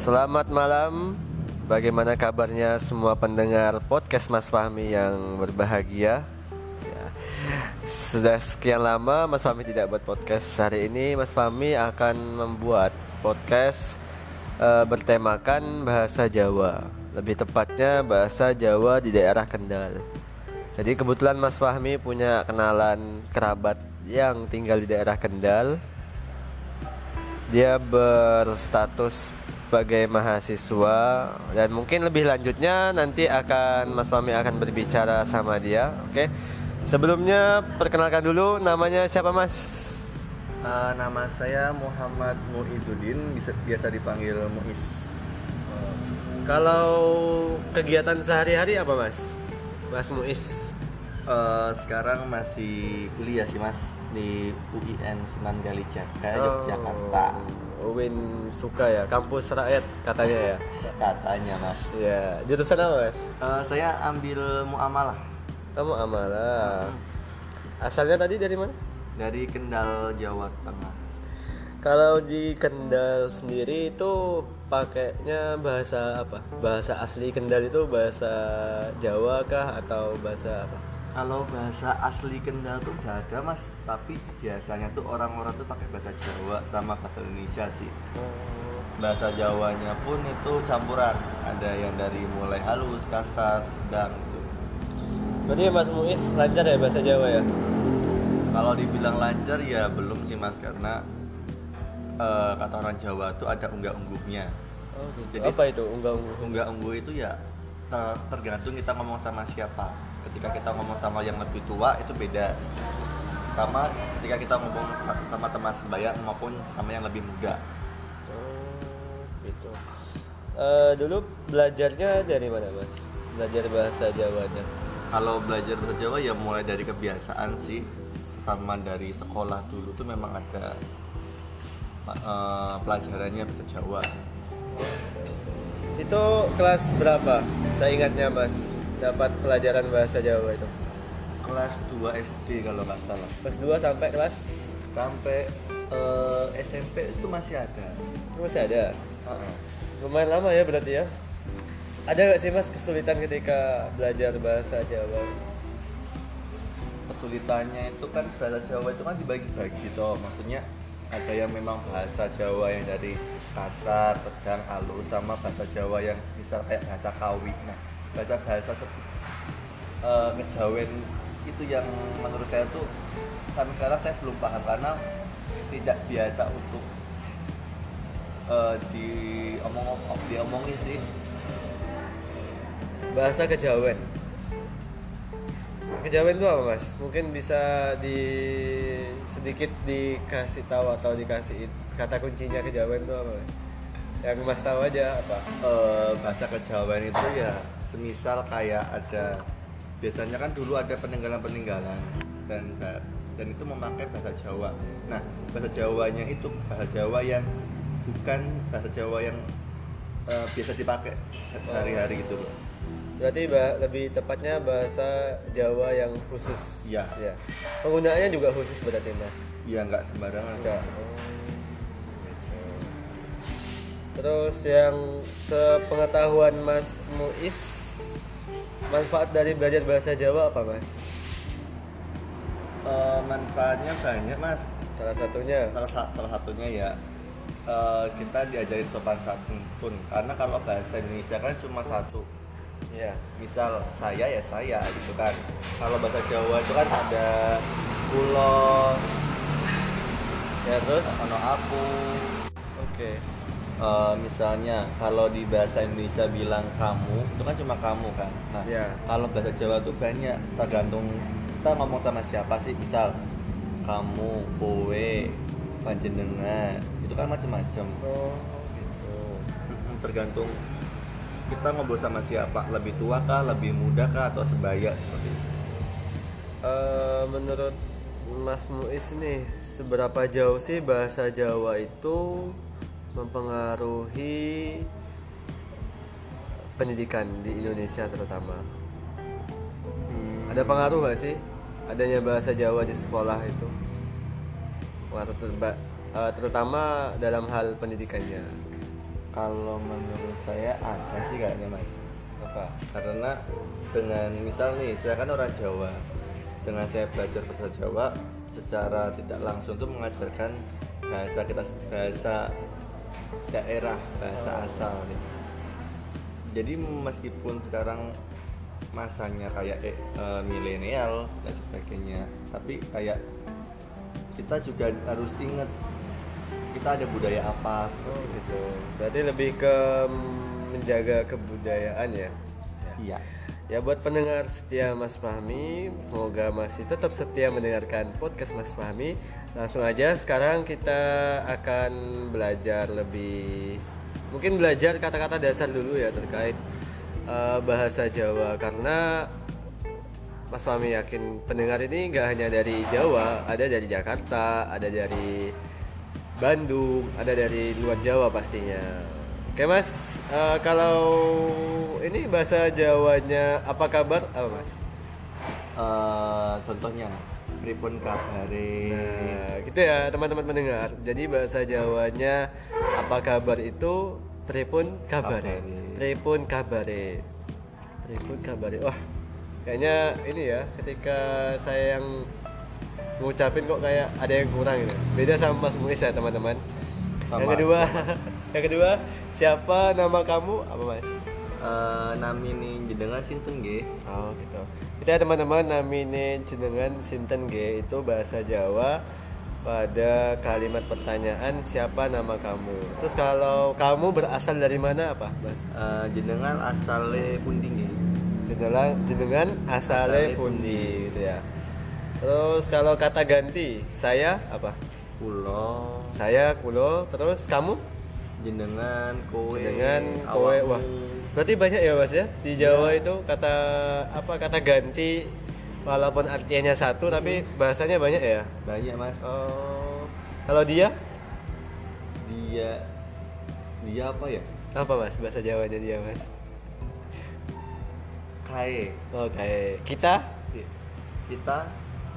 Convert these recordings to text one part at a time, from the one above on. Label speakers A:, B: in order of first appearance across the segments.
A: Selamat malam. Bagaimana kabarnya semua pendengar podcast Mas Fahmi yang berbahagia? Ya. Sudah sekian lama Mas Fahmi tidak buat podcast. Hari ini Mas Fahmi akan membuat podcast uh, bertemakan bahasa Jawa. Lebih tepatnya bahasa Jawa di daerah Kendal. Jadi kebetulan Mas Fahmi punya kenalan kerabat yang tinggal di daerah Kendal. Dia berstatus sebagai mahasiswa dan mungkin lebih lanjutnya nanti akan Mas Pami akan berbicara sama dia. Oke. Sebelumnya perkenalkan dulu namanya siapa Mas?
B: Uh, nama saya Muhammad Muizuddin, bisa biasa dipanggil Muiz.
A: Kalau kegiatan sehari-hari apa Mas? Mas Muiz?
B: Uh, sekarang masih kuliah sih Mas di UIN Sunan Kalijaga, oh. Yogyakarta.
A: Uwin suka ya kampus rakyat katanya ya?
B: Katanya mas.
A: Ya jurusan apa mas?
B: Uh, saya ambil muamalah.
A: Oh, amalah hmm. asalnya tadi dari mana?
B: Dari Kendal Jawa Tengah.
A: Kalau di Kendal sendiri itu pakainya bahasa apa? Bahasa asli Kendal itu bahasa Jawa kah atau bahasa apa
B: kalau bahasa asli Kendal tuh gak ada mas. Tapi biasanya tuh orang-orang tuh pakai bahasa Jawa sama bahasa Indonesia sih. Bahasa Jawanya pun itu campuran. Ada yang dari mulai halus kasar sedang gitu.
A: Berarti mas Muiz lancar ya bahasa Jawa ya?
B: Kalau dibilang lancar ya belum sih mas. Karena uh, kata orang Jawa tuh ada unggah-ungguhnya.
A: Oh, gitu. jadi apa itu unggah-ungguh?
B: unggah-ungguh itu ya tergantung kita ngomong sama siapa ketika kita ngomong sama yang lebih tua itu beda. Sama ketika kita ngomong sama teman sebaya maupun sama yang lebih muda.
A: Oh gitu. Uh, dulu belajarnya dari mana mas? Belajar bahasa Jawanya.
B: Kalau belajar bahasa Jawa ya mulai dari kebiasaan sih. Sama dari sekolah dulu tuh memang ada uh, pelajarannya bahasa Jawa.
A: Itu kelas berapa? Saya ingatnya mas dapat pelajaran bahasa Jawa itu?
B: Kelas 2 SD kalau nggak salah.
A: Kelas 2 sampai kelas
B: sampai uh, eh, SMP itu masih ada.
A: Masih ada. Uh -huh. Lumayan lama ya berarti ya. Ada nggak sih mas kesulitan ketika belajar bahasa Jawa?
B: Kesulitannya itu kan bahasa Jawa itu kan dibagi-bagi toh, maksudnya ada yang memang bahasa Jawa yang dari kasar, sedang, halus sama bahasa Jawa yang misal kayak bahasa Kawi. Nah, bahasa-bahasa uh, kejawen itu yang menurut saya tuh sampai sekarang saya belum paham karena tidak biasa untuk uh, diomong diomongin sih.
A: Bahasa kejawen kejawen itu apa mas? Mungkin bisa di sedikit dikasih tahu atau dikasih kata kuncinya kejawen itu apa yang mas tahu aja apa.
B: Uh, bahasa kejawen itu ya semisal kayak ada biasanya kan dulu ada peninggalan-peninggalan dan dan itu memakai bahasa Jawa. Nah, bahasa Jawanya itu bahasa Jawa yang bukan bahasa Jawa yang uh, biasa dipakai sehari-hari gitu loh.
A: Berarti bah, lebih tepatnya bahasa Jawa yang khusus.
B: Iya.
A: Ya. Penggunaannya juga khusus berarti Mas.
B: Iya, nggak sembarangan.
A: Enggak. Gitu. Terus yang sepengetahuan Mas Muiz manfaat dari belajar bahasa Jawa apa mas?
B: Uh, manfaatnya banyak mas.
A: Salah satunya?
B: Salah, salah satunya ya uh, kita diajarin sopan santun karena kalau bahasa Indonesia kan cuma satu.
A: Ya.
B: Misal saya ya saya gitu kan. Kalau bahasa Jawa itu kan ada pulau.
A: Ya terus?
B: Ono aku.
A: Oke. Okay
B: uh, misalnya kalau di bahasa Indonesia bilang kamu itu kan cuma kamu kan? Nah yeah. kalau bahasa Jawa tuh banyak tergantung kita ngomong sama siapa sih. Misal kamu kowe panjenengan itu kan macam-macam
A: oh gitu.
B: Tergantung kita ngobrol sama siapa lebih tua kah lebih muda kah atau sebaya seperti itu.
A: Uh, menurut Mas Muiz nih seberapa jauh sih bahasa Jawa itu mempengaruhi pendidikan di Indonesia terutama. Hmm. ada pengaruh gak sih? Adanya bahasa Jawa di sekolah itu. Uh, terutama dalam hal pendidikannya.
B: Kalau menurut saya ada sih kayaknya mas.
A: Apa?
B: karena dengan misal nih saya kan orang Jawa. Dengan saya belajar bahasa Jawa secara tidak langsung tuh mengajarkan bahasa kita bahasa daerah bahasa asal nih jadi meskipun sekarang masanya kayak eh, eh, milenial dan sebagainya tapi kayak kita juga harus ingat kita ada budaya apa
A: Oh
B: seperti itu
A: gitu. Berarti lebih ke menjaga kebudayaan ya.
B: iya
A: Ya buat pendengar setia Mas Fahmi, semoga masih tetap setia mendengarkan podcast Mas Fahmi. Langsung aja sekarang kita akan belajar lebih mungkin belajar kata-kata dasar dulu ya terkait eh, bahasa Jawa karena Mas Fahmi yakin pendengar ini nggak hanya dari Jawa, ada dari Jakarta, ada dari Bandung, ada dari luar Jawa pastinya. Oke Mas, eh, kalau ini bahasa Jawanya apa kabar? Apa Mas?
B: Eh, contohnya pripun kabare
A: Nah, gitu ya teman-teman pendengar. Jadi bahasa Jawanya apa kabar itu pripun kabare. Pripun kabare. Pripun kabare. Wah, kayaknya ini ya ketika saya yang ngucapin kok kayak ada yang kurang gitu. Beda sama Mas Muis ya teman-teman.
B: Sama,
A: yang kedua, yang kedua, siapa nama kamu? Apa Mas?
B: Eh, nami nih jenengan sinten nggih
A: Oh gitu. Kita teman-teman namine jenengan sinten G itu bahasa Jawa pada kalimat pertanyaan siapa nama kamu. Terus kalau kamu berasal dari mana apa, Mas?
B: Eh, jenengan asale pundi nggih
A: Jenengan jenengan asale
B: Asale
A: pundi gitu ya. Terus kalau kata ganti, saya apa?
B: kula
A: Saya kulo, terus kamu?
B: Jenengan kowe
A: Jenengan kowe wah. Berarti banyak ya, Mas ya? Di Jawa itu kata apa kata ganti walaupun artinya satu tapi bahasanya banyak ya?
B: banyak mas
A: Oh, kalau dia
B: dia dia apa ya
A: apa mas bahasa Jawanya dia mas?
B: kae
A: Oh kayak kita?
B: kita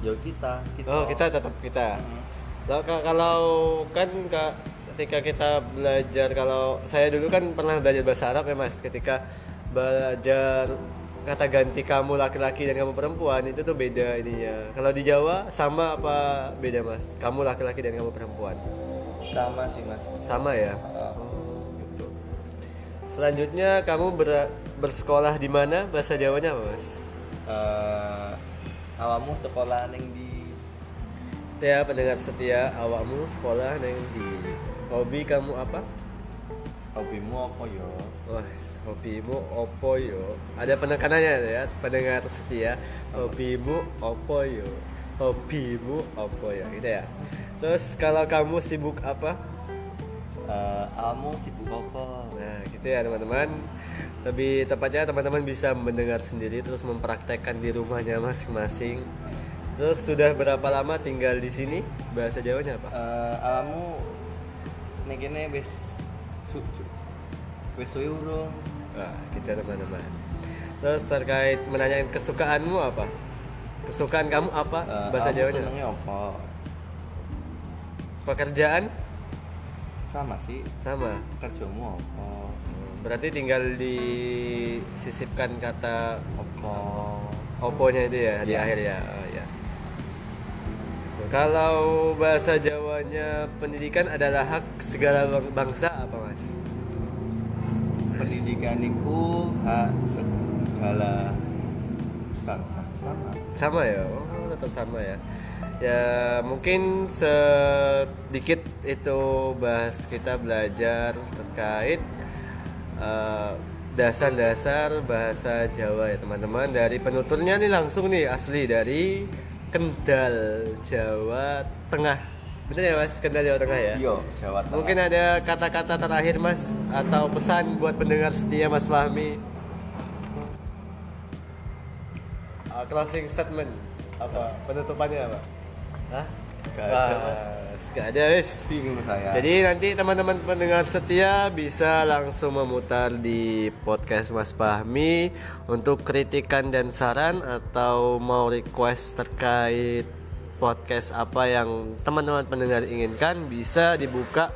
B: yo kita kita
A: Oh kita tetap kita.
B: Hmm.
A: Kalau ka- kalau kan kak ketika kita belajar kalau saya dulu kan pernah belajar bahasa Arab ya mas. Ketika belajar kata ganti kamu laki-laki dan kamu perempuan itu tuh beda ininya. Kalau di Jawa sama apa beda mas? Kamu laki-laki dan kamu perempuan.
B: Sama sih mas.
A: Sama ya?
B: Eh,
A: gitu. Selanjutnya kamu ber- bersekolah di mana? Bahasa Jawanya apa, Mas?
B: eh, awakmu sekolah neng di?
A: Ya, pendengar setia awakmu sekolah neng di hobi kamu apa?
B: hobimu apa yo
A: Wah, hobimu opo yo? Ada penekanannya ya, pendengar setia. Hobimu opo yo? Hobimu opo yo? Gitu ya. Terus kalau kamu sibuk apa?
B: Eh, awakmu sibuk apa
A: Nah, gitu ya teman-teman. Lebih tepatnya teman-teman bisa mendengar sendiri terus mempraktekkan di rumahnya masing-masing. Terus sudah berapa lama tinggal di sini? Bahasa Jawanya apa?
B: Eh, awakmu ning kene wis wis suwe urung
A: Nah, ya teman-teman. Terus terkait menanyakan kesukaanmu apa? Kesukaan kamu apa?
B: Eh,
A: Bahasa Jawanya.
B: senengnya apa
A: Pekerjaan
B: sama sih
A: sama.
B: kerjamu apa
A: Berarti tinggal disisipkan kata
B: apa
A: oponya itu ya di
B: Iya.
A: akhir ya. Kalau bahasa Jawanya pendidikan adalah hak segala bang- bangsa apa mas?
B: pendidikan itu hak segala bangsa sama
A: Sama ya, oh tetap sama ya. Ya mungkin sedikit itu bahas kita belajar terkait eh, dasar-dasar bahasa Jawa ya teman-teman dari penuturnya nih langsung nih asli dari Kendal Jawa Tengah. Bener ya mas Kendal Jawa Tengah ya?
B: iya Jawa Tengah
A: Mungkin ada kata-kata terakhir Mas atau pesan buat pendengar setia Mas Fahmi. Uh, closing statement apa penutupannya apa? Hah?
B: Gak ada, Mas.
A: Gak ada wis.
B: saya.
A: Jadi nanti teman-teman pendengar setia bisa langsung memutar di podcast Mas Fahmi untuk kritikan dan saran atau mau request terkait podcast apa yang teman-teman pendengar inginkan bisa dibuka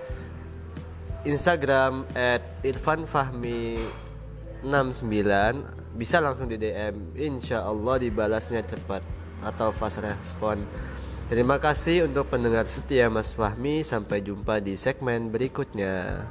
A: Instagram at irfanfahmi 69 bisa langsung di DM insya Allah dibalasnya cepat atau fast respon terima kasih untuk pendengar setia Mas Fahmi. Sampai jumpa di segmen berikutnya